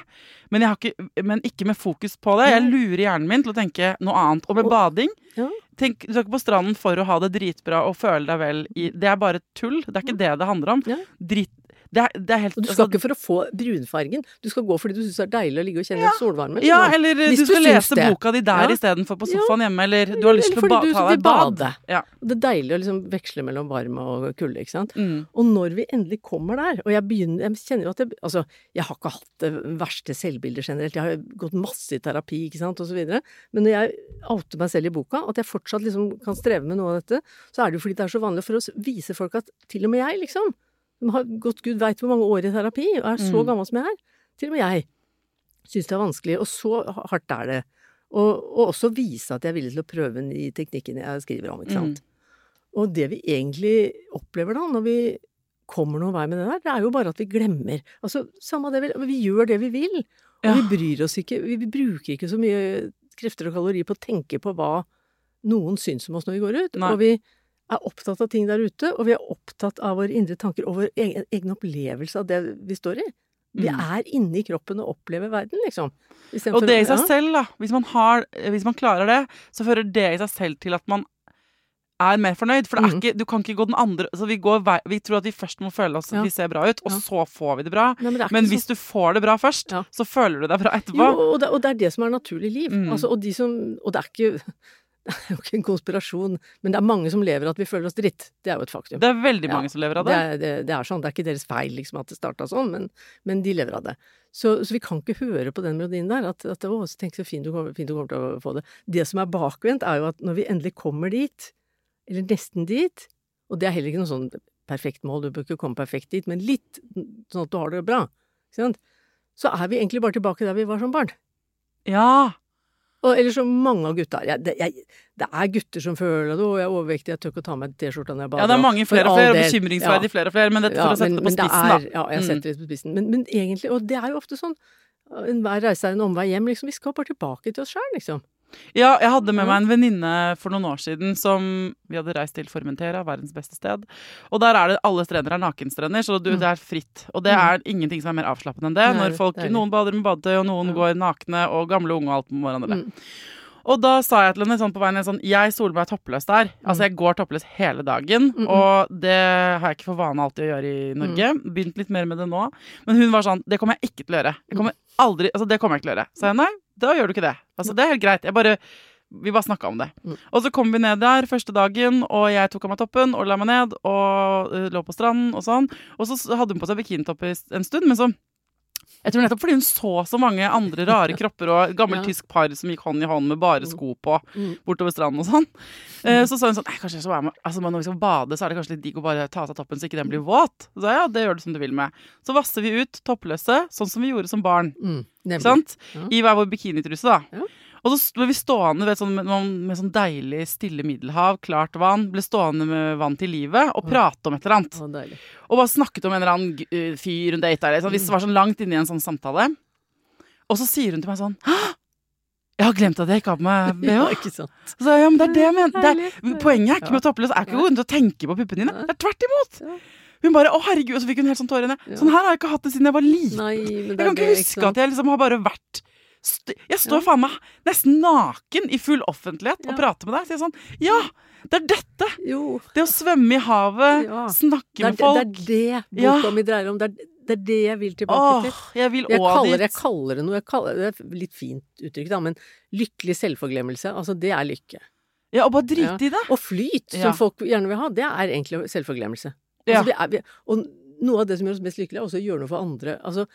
Men, jeg har ikke, men ikke med fokus på det. Jeg lurer hjernen min til å tenke noe annet. Og med bading Ja. Tenk, Du skal ikke på stranden for å ha det dritbra og føle deg vel i Det er bare tull. Det er ikke det det handler om. Ja. Drit, Det er, det er helt Og du skal altså, ikke for å få brunfargen, du skal gå fordi du syns det er deilig å ligge og kjenne solvarmen. Ja, eller du, du skal lese det. boka di der Ja. istedenfor på Ja. sofaen hjemme, eller du har lyst til å ba ta deg et bad. Ja. Det er deilig å liksom veksle mellom varme og kulde, ikke sant. Mm. Og når vi endelig kommer der, og jeg begynner Jeg kjenner jo at jeg Altså, jeg har ikke hatt det verste selvbildet generelt, jeg har gått masse i terapi, ikke sant, og så videre, men når jeg outer meg selv i boka, at jeg fortsatt liksom kan streve med noe av dette, så er det jo fordi det er så vanlig for å vise folk at til og med jeg, liksom, som har gått gud veit hvor mange år i terapi, og er så Mm. gammel som jeg er, til og med jeg syns det er vanskelig, og så hardt er det. Og, og også vise at jeg er villig til å prøve den i teknikken jeg skriver om, ikke sant. Og det vi egentlig opplever da, når vi kommer noen vei med det der, det er jo bare at vi glemmer. Altså, samme det, vi, vi gjør det vi vil, og Ja. vi bryr oss ikke, vi, vi bruker ikke så mye krefter og kalorier på å tenke på hva noen syns om oss når vi går ut. Nei. Og vi er opptatt av ting der ute, og vi er opptatt av våre indre tanker og vår egen, egen opplevelse av det vi står i. Vi Mm. er inne i kroppen og opplever verden, liksom. Og det i seg ja. selv, da. Hvis man, har, hvis man klarer det, så fører det i seg selv til at man er mer fornøyd. For det Mhm. ikke, du kan ikke gå den andre så vi, går vi tror at vi først må føle oss at Ja. vi ser bra ut, og Ja. så får vi det bra. Nei, men det Men hvis du får det bra først, så føler du deg bra etterpå. Jo, og det, og det er det som er naturlig liv. Mm. Altså, og, de som, og det er ikke [laughs] det er jo ikke en konspirasjon, men det er mange som lever av at vi føler oss dritt. Det er jo et faktum. Det er veldig Ja. mange som lever av Det det. er, det, det er sånn, det er ikke deres feil liksom at det starta sånn, men, men de lever av det. Så, så vi kan ikke høre på den melodien der, at, at å, så tenk så fint du, kommer, fint du kommer til å få det. Det som er bakvendt, er jo at når vi endelig kommer dit, eller nesten dit, og det er heller ikke noe sånn perfekt mål, du bør ikke komme perfekt dit, men litt sånn at du har det bra, så er vi egentlig bare tilbake der vi var som barn. Ja. Og, eller så mange av gutta jeg, det, jeg, det er gutter som føler at og jeg er overvektig, jeg tør ikke å ta meg T-skjorta når jeg bader'. ja, det er mange flere og flere, og bekymringsverdig bekymringsverdig flere og flere, men dette for å sette men, det på spissen, er, da. Ja, jeg Mm. setter det på spissen. Men, men egentlig, og det er jo ofte sånn Enhver reise er en omvei hjem, liksom. Vi skal bare tilbake til oss sjøl, liksom. Ja, jeg hadde med meg en venninne for noen år siden som Vi hadde reist til Formentera, verdens beste sted. Og der er det alle strender er nakenstrender, så du, Mm. det er fritt. Og det Mm. er ingenting som er mer avslappende enn det. Når folk. Noen bader med badetøy, og noen går nakne, og gamle unge og alt med hverandre. Mm. Og da sa jeg til henne sånn på veien sånn Jeg soler meg toppløs der. Altså, jeg går toppløs hele dagen. Mm, mm. Og det har jeg ikke for vane alltid å gjøre i Norge. Begynt litt mer med det nå. Men hun var sånn Det kommer jeg ikke til å gjøre. Jeg kommer aldri Altså, det kommer jeg ikke til å gjøre. Så jeg nei, da gjør du ikke det. Altså, det er helt greit. Jeg bare vi bare snakka om det. Mm. Og så kom vi ned der første dagen, og jeg tok av meg toppen og la meg ned og uh, lå på stranden og sånn. Og så hadde hun på seg bikinitopp en stund, men så jeg tror nettopp fordi hun så så mange andre rare [laughs] kropper og et gammelt tysk par som gikk hånd i hånd med bare sko på Mm. bortover stranden og sånn. Eh, så sa hun sånn Nei, kanskje jeg skal være med Altså når vi skal bade, så er det kanskje litt digg å bare ta av seg toppen så ikke den blir våt. Så ja, det gjør du som du vil med. Så vasser vi ut toppløse, sånn som vi gjorde som barn. Mm. Sant? Ja. I hver vår bikinitruse, da. Ja. Og så ble vi stående vet, sånn, med, med sånn deilig stille middelhav, klart vann. Ble stående med vann til livet og prate om et eller annet. Å. Og bare snakket om en eller annen uh, fyr hun data, eller sånn, hvis det var sånn langt inne i en sånn samtale. Og så sier hun til meg sånn «Hå! Jeg har glemt at jeg ikke har på meg [laughs] Ja, ikke sant. Så ja, men det er det jeg mener. Det er, poenget er ikke med å toppløs, er ikke å gå rundt og tenke på puppene dine. Det er tvert imot. Hun bare å herregud, og så fikk hun helt sånn tårer i øynene. Sånn her har jeg ikke hatt det siden jeg var liten. Nei, Jeg kan ikke det, huske at jeg liksom har bare vært st Jeg står Ja. faen meg nesten naken i full offentlighet og prater med deg. Så jeg er sånn Ja, det er dette! Jo, Det å svømme i havet, Ja. snakke med folk. det er det boka mi dreier om. Det er, det er det jeg vil tilbake Åh, til. jeg vil Jeg kaller, jeg kaller det noe kaller, Det er litt fint uttrykk, da, men lykkelig selvforglemmelse. Altså, det er lykke. Ja, og bare drite Ja. i det. Og flyt, som Ja. folk gjerne vil ha, det er egentlig selvforglemmelse. Ja. Altså, vi er, vi, og noe av det som gjør oss mest lykkelige, er også å gjøre noe for andre. Altså,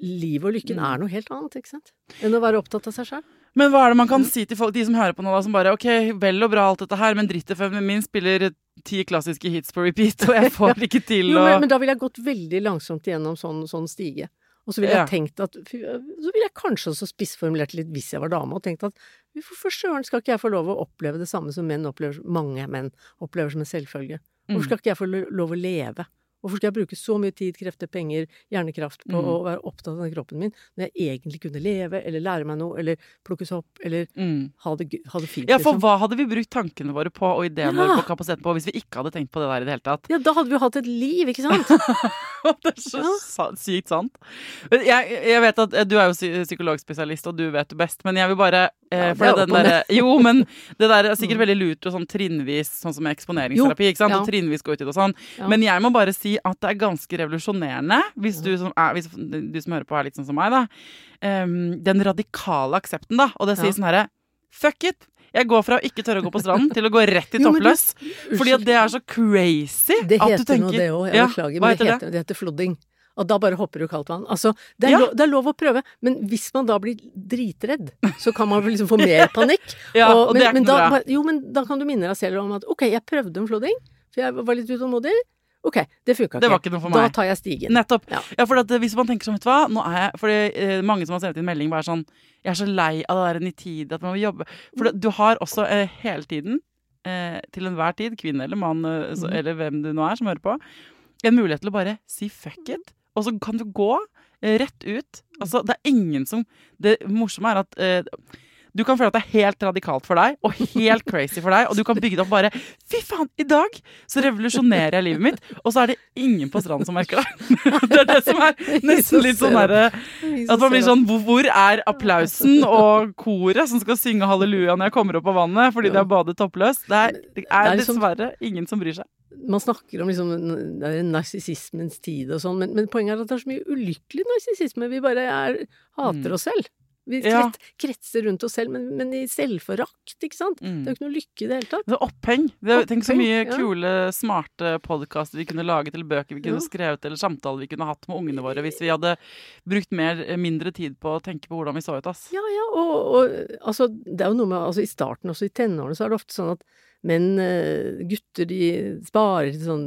livet og lykken Mm. er noe helt annet, ikke sant? Enn å være opptatt av seg selv. Men hva er det man Mm. kan si til folk, de som hører på nå, da, som bare Ok, vel og bra alt dette her, men dritt-FM-en min spiller ti klassiske hits på repeat, og jeg [laughs] får det ikke til Jo, og... men, men da ville jeg gått veldig langsomt gjennom sånn, sånn stige. Og så ville Ja. jeg tenkt at Så ville jeg kanskje også spissformulert litt hvis jeg var dame, og tenkt at hvorfor søren skal ikke jeg få lov å oppleve det samme som menn opplever, mange menn opplever som en selvfølge? Hvorfor Mm. skal ikke jeg få lov å leve? Hvorfor skal jeg bruke så mye tid, krefter, penger, hjernekraft på Mm. å være opptatt av den kroppen min, når jeg egentlig kunne leve, eller lære meg noe, eller plukkes opp, eller mm. ha det, ha det fint, Ja, for liksom? hva hadde vi brukt tankene våre på og ideene Ja. våre på kapasiteten på hvis vi ikke hadde tenkt på det der i det hele tatt? Ja, da hadde vi jo hatt et liv, ikke sant? [laughs] [laughs] det er så ja. sykt sant. Jeg, jeg vet at eh, Du er jo psykologspesialist, og du vet det best, men jeg vil bare eh, Ja, det er den opp Jo, men [laughs] det der er sikkert veldig lurt og sånn trinnvis, sånn som eksponeringsterapi. ikke sant? ja. Og trinnvis gå ut i det og sånn. Men jeg må bare si at det er ganske revolusjonerende, hvis du som, er, hvis du som hører på er litt sånn som meg, da. Um, den radikale aksepten, da. Og det sier sånn herre Fuck it! Jeg går fra å ikke tørre å gå på stranden til å gå rett i men toppløs. Fordi at det er så crazy at du tenker Det heter noe, det òg. Jeg Ja, beklager, men det heter det? heter, det heter flodding. Og da bare hopper du kaldt vann. Altså, det er, Ja. lov, det er lov å prøve, men hvis man da blir dritredd, så kan man liksom få mer panikk. [laughs] Ja, og det er ikke noe bra. Jo, men da kan du minne deg selv om at ok, jeg prøvde en flodding, for jeg var litt utålmodig. Ok, det funka ikke. Det var ikke noe for meg. Da tar jeg stigen. Nettopp. Ja. Ja, for at, eh, hvis man tenker sånn, vet du hva, nå er jeg For det er mange som har sendt inn melding bare sånn Jeg er så lei av det der nitide, at man må jobbe For det, du har også eh, hele tiden, eh, til enhver tid, kvinne eller mann, eh, så, mm. eller hvem du nå er som hører på, en mulighet til å bare si fuck it, og så kan du gå eh, rett ut. Altså, det er ingen som Det morsomme er at eh, du kan føle at det er helt radikalt for deg, og helt crazy for deg, og du kan bygge det opp bare Fy faen, i dag så revolusjonerer jeg livet mitt, og så er det ingen på stranden som merker det. [laughs] Det er det som er nesten litt sånn derre At man blir sånn hvor, er applausen og koret som skal synge halleluja når jeg kommer opp av vannet fordi det er badet toppløst? Det er, det er liksom- dessverre ingen som bryr seg. Man snakker om liksom narsissismens tid og sånn, men, men poenget er at det er så mye ulykkelig narsissisme. Vi bare er, hater Mm. oss selv. Vi kretser rundt oss selv, men, men i selvforakt, ikke sant? Mm. Det er jo ikke noe lykke i det hele tatt. Det er oppheng. Det er, tenk så Oppheng, mye ja. kule, smarte podkaster vi kunne laget, eller bøker vi kunne Ja. skrevet, eller samtaler vi kunne hatt med ungene våre hvis vi hadde brukt mer, mindre tid på å tenke på hvordan vi så ut, ass. Ja, ja, og, og altså, det er jo noe med altså, I starten, også i tenårene, så er det ofte sånn at menn, eh, gutter, de sparer til sånn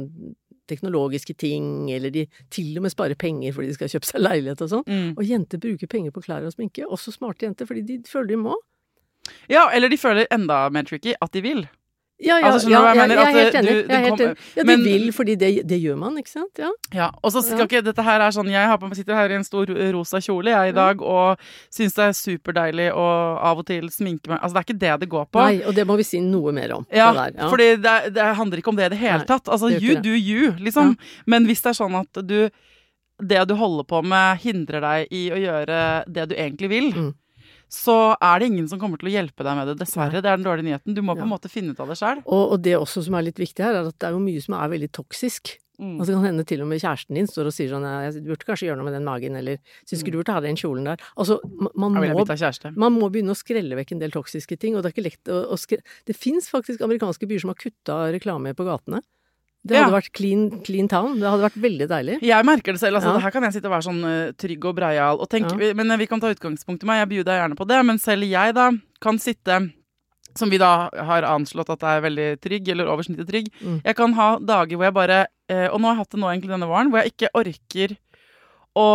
teknologiske ting, eller de til og med sparer penger fordi de skal kjøpe seg leilighet og sånn. Mm. Og jenter bruker penger på klær og sminke, også smarte jenter, fordi de føler de må. Ja, eller de føler enda mer tricky at de vil. Ja, ja, Altså, ja, jeg jeg, jeg er helt enig. du- helt kom, enig. Ja, de men- vil, fordi det, det gjør man, ikke sant? Ja. Ja, og så skal ikke dette her er sånn Jeg har på, sitter her i en stor rosa kjole jeg i dag og syns det er superdeilig å av og til sminke meg Altså, det er ikke det det går på. Nei, og det må vi si noe mer om. Ja, det der, ja. fordi det, det handler ikke om det i det hele tatt. Altså, you do you, liksom. Men hvis det er sånn at du Det du holder på med, hindrer deg i å gjøre det du egentlig vil, Mm. Så er det ingen som kommer til å hjelpe deg med det, dessverre. Det er den dårlige nyheten. Du må på en måte finne ut av det sjøl. Og, og det også som er litt viktig her, er at det er jo mye som er veldig toksisk. Mm. Altså, kan hende til og med kjæresten din står og sier sånn «Ja, jeg burde kanskje gjøre noe med den magen, eller syns ikke du burde ha den kjolen der. Altså, man må, man må begynne å skrelle vekk en del toksiske ting, og det er ikke lett å, å skre... Det fins faktisk amerikanske byer som har kutta reklame på gatene. Det hadde Ja. vært clean, clean town. Det hadde vært veldig deilig. Jeg merker det selv. altså Ja. Her kan jeg sitte og være sånn uh, trygg og breial. Og tenk, Ja. Men eh, vi kan ta utgangspunkt i meg. Jeg byr deg gjerne på det. Men selv jeg da kan sitte som vi da har anslått at er veldig trygg, eller over snittet trygg. Mm. Jeg kan ha dager hvor jeg bare eh, Og nå har jeg hatt det nå egentlig denne våren, hvor jeg ikke orker å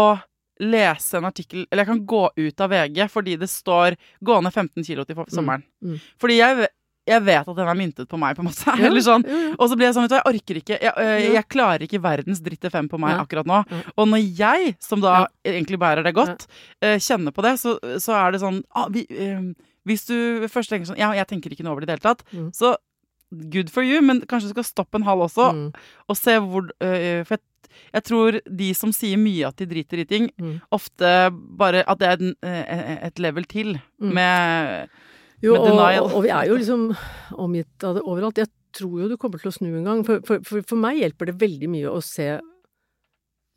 lese en artikkel Eller jeg kan gå ut av VG fordi det står 'gå ned 15 kilo til sommeren'. mm. Fordi jeg, jeg vet at den er myntet på meg, på en måte. [laughs] Ja, Eller sånn. Og så blir jeg sånn, vet du, jeg orker ikke Jeg, øh, jeg klarer ikke verdens dritt fem på meg ja. akkurat nå. Ja. Og når jeg, som da egentlig bærer det godt, øh, kjenner på det, så, så er det sånn ah, vi, øh, Hvis du først tenker sånn Ja, jeg tenker ikke noe over det i det hele tatt. Mm. Så good for you, men kanskje du skal stoppe en halv også, Mm. og se hvor øh, For jeg, jeg tror de som sier mye at de driter i ting, Mm. ofte bare At det er et level til Mm. med Jo, og, og, vi er jo liksom omgitt av det overalt. Jeg tror jo du kommer til å snu en gang. For, for, for, meg hjelper det veldig mye å se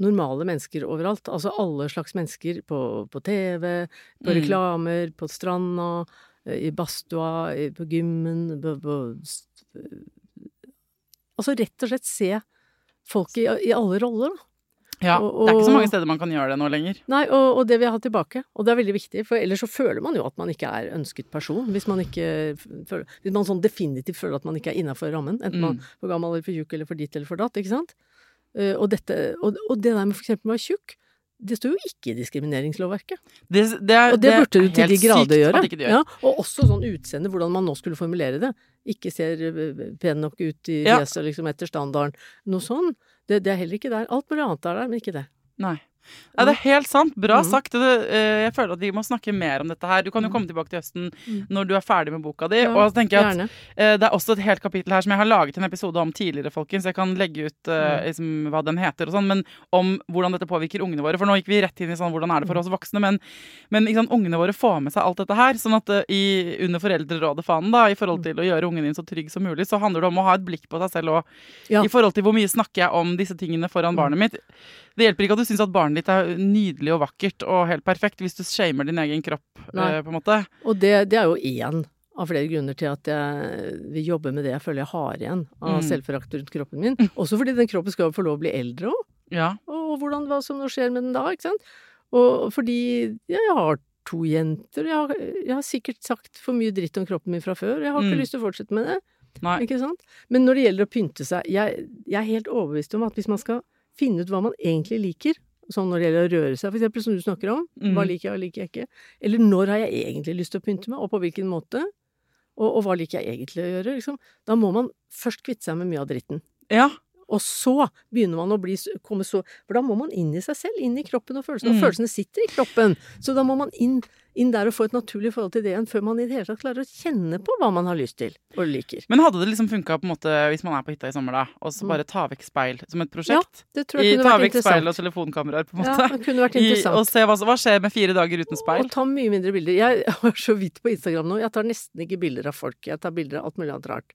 normale mennesker overalt. Altså alle slags mennesker på, på TV, på Mm. reklamer, på stranda, eh, i badstua, på gymmen på, på, Altså rett og slett se folk i, i alle roller, da. Ja, Og- det er ikke så mange steder man kan gjøre det nå lenger. Nei, og, og det vil jeg ha tilbake. Og det er veldig viktig, for ellers så føler man jo at man ikke er ønsket person. Hvis man ikke føler Hvis man sånn definitivt føler at man ikke er innafor rammen. Enten man Mm. er for gammel eller for tjukk eller for ditt eller for datt, ikke sant. Eh, og, dette, og, og det der med for eksempel å være tjukk, det står jo ikke i diskrimineringslovverket. Det, det, er- Og det, burde du til de grader gjøre. gjør. Ja, og også sånn utseende, hvordan man nå skulle formulere det. Ikke ser eh, pen nok ut i Ja. liksom etter standarden. Noe sånn. Det, det er heller ikke der. Alt mulig annet er der, men ikke det. Nei. Ja, det er helt sant. Bra mm. sagt. Eh, jeg føler at vi må snakke mer om dette her. Du kan jo komme tilbake til høsten Mm. når du er ferdig med boka di. Ja, og så tenker jeg at Gjerne. eh, Det er også et helt kapittel her som jeg har laget en episode om tidligere, folkens. Jeg kan legge ut Mm. liksom, hva den heter og sånn, men om hvordan dette påvirker ungene våre. For nå gikk vi rett inn i sånn hvordan er det for Mm. oss voksne, men, men sant, ungene våre får med seg alt dette her. Sånn at i, under Foreldrerådet-fanen, da, i forhold til å gjøre ungen din så trygg som mulig, så handler det om å ha et blikk på seg selv òg. Ja. i forhold til hvor mye snakker jeg om disse tingene foran barnet mitt. Det hjelper ikke at du syns at barnet ditt er nydelig og vakkert og helt perfekt, hvis du shamer din egen kropp, Nei. eh, på en måte. Og det, det er jo én av flere grunner til at jeg vil jobbe med det jeg føler jeg har igjen av Mm. selvforakt rundt kroppen min. [laughs] Også fordi den kroppen skal jo få lov å bli eldre òg. Ja. Og hvordan, hva som nå skjer med den da, ikke sant. Og fordi ja, jeg har to jenter, jeg har, jeg har sikkert sagt for mye dritt om kroppen min fra før, jeg har ikke Mm. lyst til å fortsette med det. Nei. Ikke sant? Men når det gjelder å pynte seg, jeg, jeg er helt overbevist om at hvis man skal finne ut hva man egentlig liker, sånn når det gjelder å røre seg, for eksempel som du snakker om, Mm. hva liker jeg, hva liker jeg ikke, eller når har jeg egentlig lyst til å pynte meg, og på hvilken måte, og, og hva liker jeg egentlig å gjøre, liksom, da må man først kvitte seg med mye av dritten. ja. Og så begynner man å bli, komme så For da må man inn i seg selv, inn i kroppen og følelsene. Og Mm. følelsene sitter i kroppen. Så da må man inn, inn der og få et naturlig forhold til det igjen, før man i det hele tatt klarer å kjenne på hva man har lyst til og liker. Men hadde det liksom funka på en måte hvis man er på hytta i sommer, da, og så Mm. bare ta vekk speil som et prosjekt? Ja, Det tror I, jeg kunne ta vært vekk speil og interessant. telefonkameraer, på en måte. Ja, det kunne vært [laughs] I, interessant. og se hva, hva skjer med fire dager uten speil? Og ta mye mindre bilder. Jeg [laughs] har så vidt på Instagram nå, jeg tar nesten ikke bilder av folk. Jeg tar bilder av alt mulig annet rart.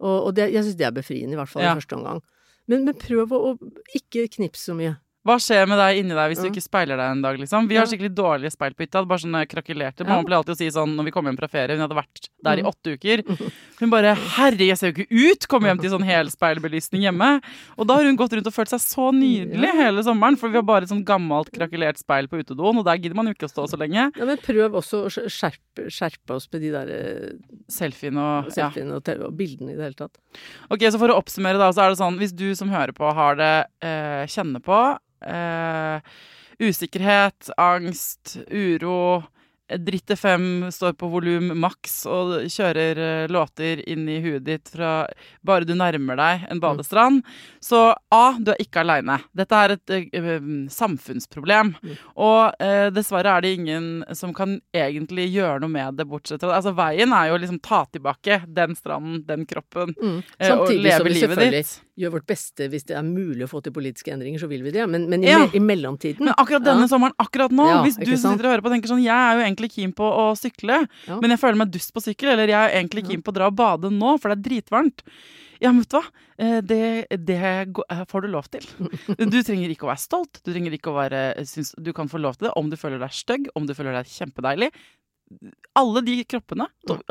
Og, og det, jeg syns det er befriende, i hvert fall Ja. i første omgang. Men, men prøv å, ikke knipse så mye. Hva skjer med deg inni deg hvis du ikke speiler deg en dag, liksom? Vi har skikkelig dårlige speil på hytta, bare sånne krakelerte. Mamma pleier alltid å si sånn når vi kommer hjem fra ferie, hun hadde vært der i Mm. åtte uker. [laughs] Hun bare 'herre, jeg ser jo ikke ut!' Kommer hjem til sånn helspeilbelysning hjemme. Og da har hun gått rundt og følt seg så nydelig hele sommeren, for vi har bare et sånn gammelt krakelert speil på utedoen, og der gidder man jo ikke å stå så lenge. Ja, men prøv også å skjerpe, skjerpe oss med de der eh, Selfien og ja. og, te- og bildene i det hele tatt. Ok, så for å oppsummere da, så er det sånn, hvis du som hører på har det, eh, kjenner på eh, usikkerhet, angst, uro, Dritte fem står på volum maks og kjører eh, låter inn i huet ditt fra bare du nærmer deg en badestrand. Så A, du er ikke aleine. Dette er et uh, samfunnsproblem. samfunnsproblem. Og uh, dessverre er det ingen som kan egentlig gjøre noe med det, bortsett fra Altså veien er jo liksom ta tilbake den stranden, den kroppen. Mm. uh, og leve livet ditt. Gjør vårt beste hvis det er mulig å få til politiske endringer, så vil vi det. Men, men i, Ja. me- i mellomtiden Men akkurat denne Ja. sommeren, akkurat nå, Ja, hvis du sitter og hører på og tenker sånn Jeg er jo egentlig keen på å sykle, men jeg føler meg dust på sykkel, eller jeg er egentlig keen på å dra og bade nå, for det er dritvarmt. Ja, men vet du hva? Eh, Det, det eh, får du lov til. [laughs] Du trenger ikke å være stolt. Du trenger ikke å være synes, Du kan få lov til det om du føler deg stygg, om du føler deg kjempedeilig. Alle de kroppene.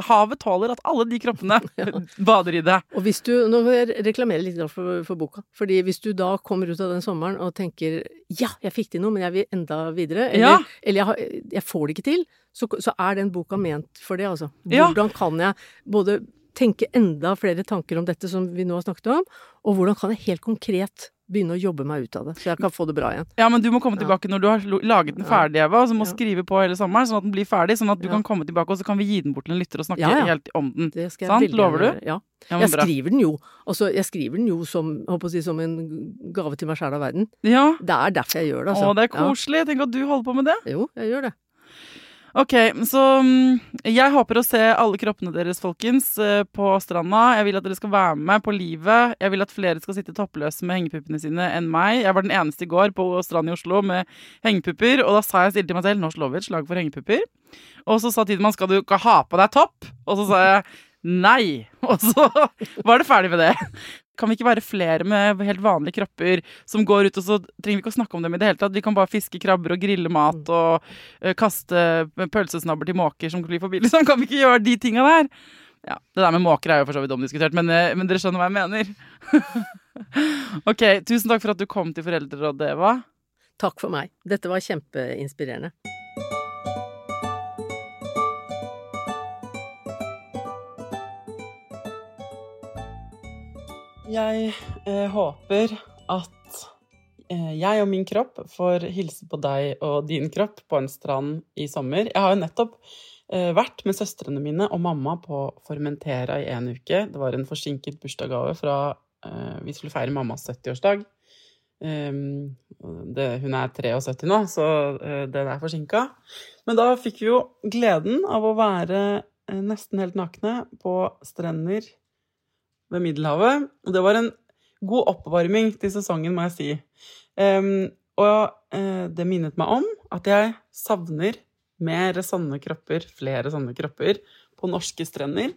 Havet tåler at alle de kroppene [laughs] bader i det. Og hvis du, nå vil jeg reklamere litt for, for boka, fordi hvis du da kommer ut av den sommeren og tenker ja, jeg fikk til noe, men jeg vil enda videre, eller, Ja. eller jeg, har, jeg får det ikke til, så, så er den boka ment for det, altså. Hvordan kan jeg både tenke enda flere tanker om dette som vi nå har snakket om, og hvordan kan jeg helt konkret begynne å jobbe meg ut av det, så jeg kan få det bra igjen. Ja, men du må komme Ja. tilbake når du har laget den ferdig, Eva, og så må Ja. skrive på hele sommeren, sånn at den blir ferdig, sånn at du Ja. kan komme tilbake, og så kan vi gi den bort til en lytter og snakke Ja, ja. helt om den. Det skal jeg Sant? veldig Lover du? Ja. Ja, Jeg skriver den jo, altså jeg skriver den jo som, si, som en gave til meg sjæl av verden. Ja. Det er derfor jeg gjør det, altså. Å, det er koselig. Tenk at du holder på med det. Jo, jeg gjør det. Ok, så mm, jeg håper å se alle kroppene deres, folkens, eh, på stranda. Jeg vil at dere skal være med på livet. Jeg vil at flere skal sitte toppløse med hengepuppene sine enn meg. Jeg var den eneste i går på strand i Oslo med hengepupper, og da sa jeg stille til meg selv nå slår vi et slag for hengepupper. Og så sa Tidemann skal du ikke ha på deg topp? Og så sa jeg nei. Og så [laughs] var det ferdig med det. Kan vi ikke være flere med helt vanlige kropper som går ut, og så trenger vi ikke å snakke om dem i det hele tatt. Vi kan bare fiske krabber og grille mat og uh, kaste pølsesnabber til måker som flyr forbi. Liksom. Kan vi ikke gjøre de tinga der? Ja, Det der med måker er jo for så vidt omdiskutert, men, uh, men dere skjønner hva jeg mener. [laughs] ok, tusen takk for at du kom til Foreldrerådet, Eva. Takk for meg. Dette var kjempeinspirerende. Jeg eh, håper at eh, jeg og min kropp får hilse på deg og din kropp på en strand i sommer. Jeg har jo nettopp eh, vært med søstrene mine og mamma på Formentera i en uke. Det var en forsinket bursdagsgave fra eh, Vi skulle feire mammas 70-årsdag. Um, det, hun er 73 nå, så uh, den er forsinka. Men da fikk vi jo gleden av å være uh, nesten helt nakne på strender ved Middelhavet. Og det var en god oppvarming til sesongen, må jeg si. Um, og uh, det minnet meg om at jeg savner mer sånne kropper, flere sånne kropper, på norske strender.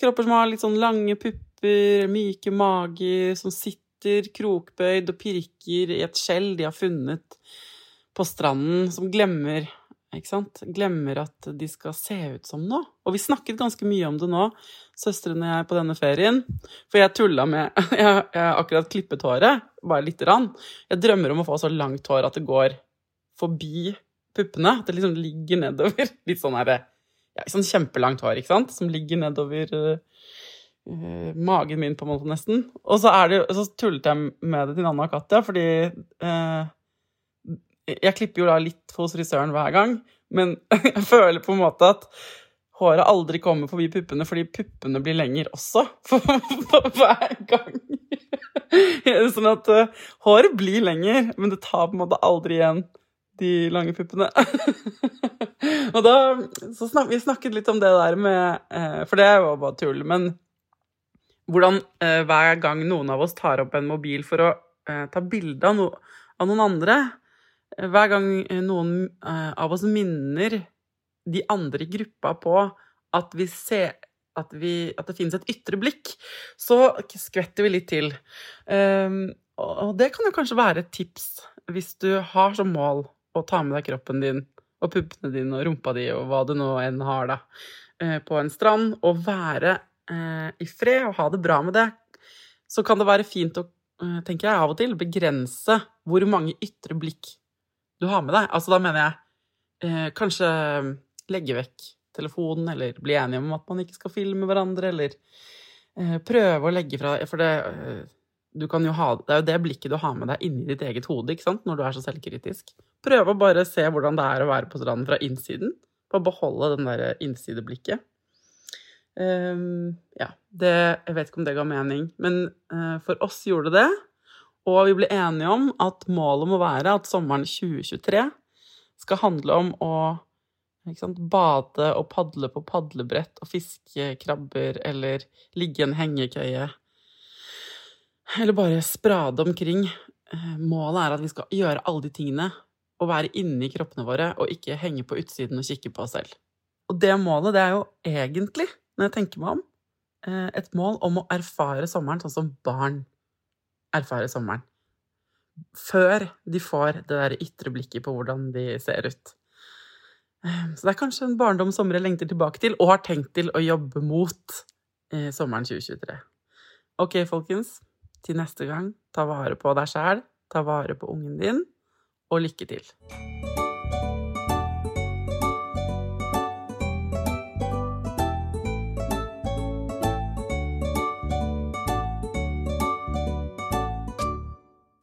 Kropper som har litt sånn lange pupper, myke mager, som sitter krokbøyd og pirker i et skjell de har funnet på stranden, som glemmer ikke sant? Glemmer at de skal se ut som noe. Og vi snakket ganske mye om det nå, søstrene og jeg, på denne ferien. For jeg tulla med [laughs] Jeg har akkurat klippet håret, bare lite grann. Jeg drømmer om å få så langt hår at det går forbi puppene. At det liksom ligger nedover. [laughs] Litt sånn herre ja, sånn kjempelangt hår, ikke sant, som ligger nedover uh, magen min, på en måte, nesten. Og så, det, så tullet jeg med det til Nanna og Katja, fordi uh, Jeg klipper jo da litt hos frisøren hver gang, men [laughs] jeg føler på en måte at håret aldri kommer forbi puppene fordi puppene blir lengre også, [laughs] for, for hver gang. [laughs] sånn at uh, håret blir lenger, men det tar på en måte aldri igjen de lange puppene. og da så snak, Vi snakket litt om det der med uh, For det er jo bare tull. Men hvordan uh, hver gang noen av oss tar opp en mobil for å ta bilde av, no, av, noen andre Hver gang eh, noen eh, av oss minner de andre i gruppa på at vi ser at, vi, at det finnes et ytre blikk, så skvetter vi litt til. Um, og det kan jo kanskje være et tips hvis du har som mål å ta med deg kroppen din og puppene dine og rumpa di og hva du nå enn har, da, eh, på en strand, og være i fred og ha det bra med det, så kan det være fint å, tenker jeg, av og til begrense hvor mange ytre blikk du har med deg. Altså, da mener jeg kanskje legge vekk telefonen, eller bli enige om at man ikke skal filme hverandre, eller prøve å legge fra For det jo ha, det er jo det blikket du har med deg inni ditt eget hode ikke sant? når du er så selvkritisk. Prøve å bare se hvordan det er å være på stranden fra innsiden. Bare beholde den der innsideblikket. Um, ja, det, Jeg vet ikke om det ga mening, men uh, for oss gjorde det det. Og vi ble enige om at målet må være at sommeren 2023 skal handle om å sant, bade og padle på padlebrett og fiske krabber eller ligge i en hengekøye eller bare sprade omkring. Eh, målet er at vi skal gjøre alle de tingene og være inni kroppene våre og ikke henge på utsiden og kikke på oss selv. Og det målet, det er jo egentlig, når jeg tenker meg om, eh, et mål om å erfare sommeren sånn som barn erfarer sommeren. Før de får det der ytre blikket på hvordan de ser ut. Eh, så det er kanskje en barndom sommer jeg lengter tilbake til, og har tenkt til å jobbe mot sommeren 2023. Ok, folkens. Til neste gang, ta vare på deg sjæl, ta vare på ungen din, og lykke til.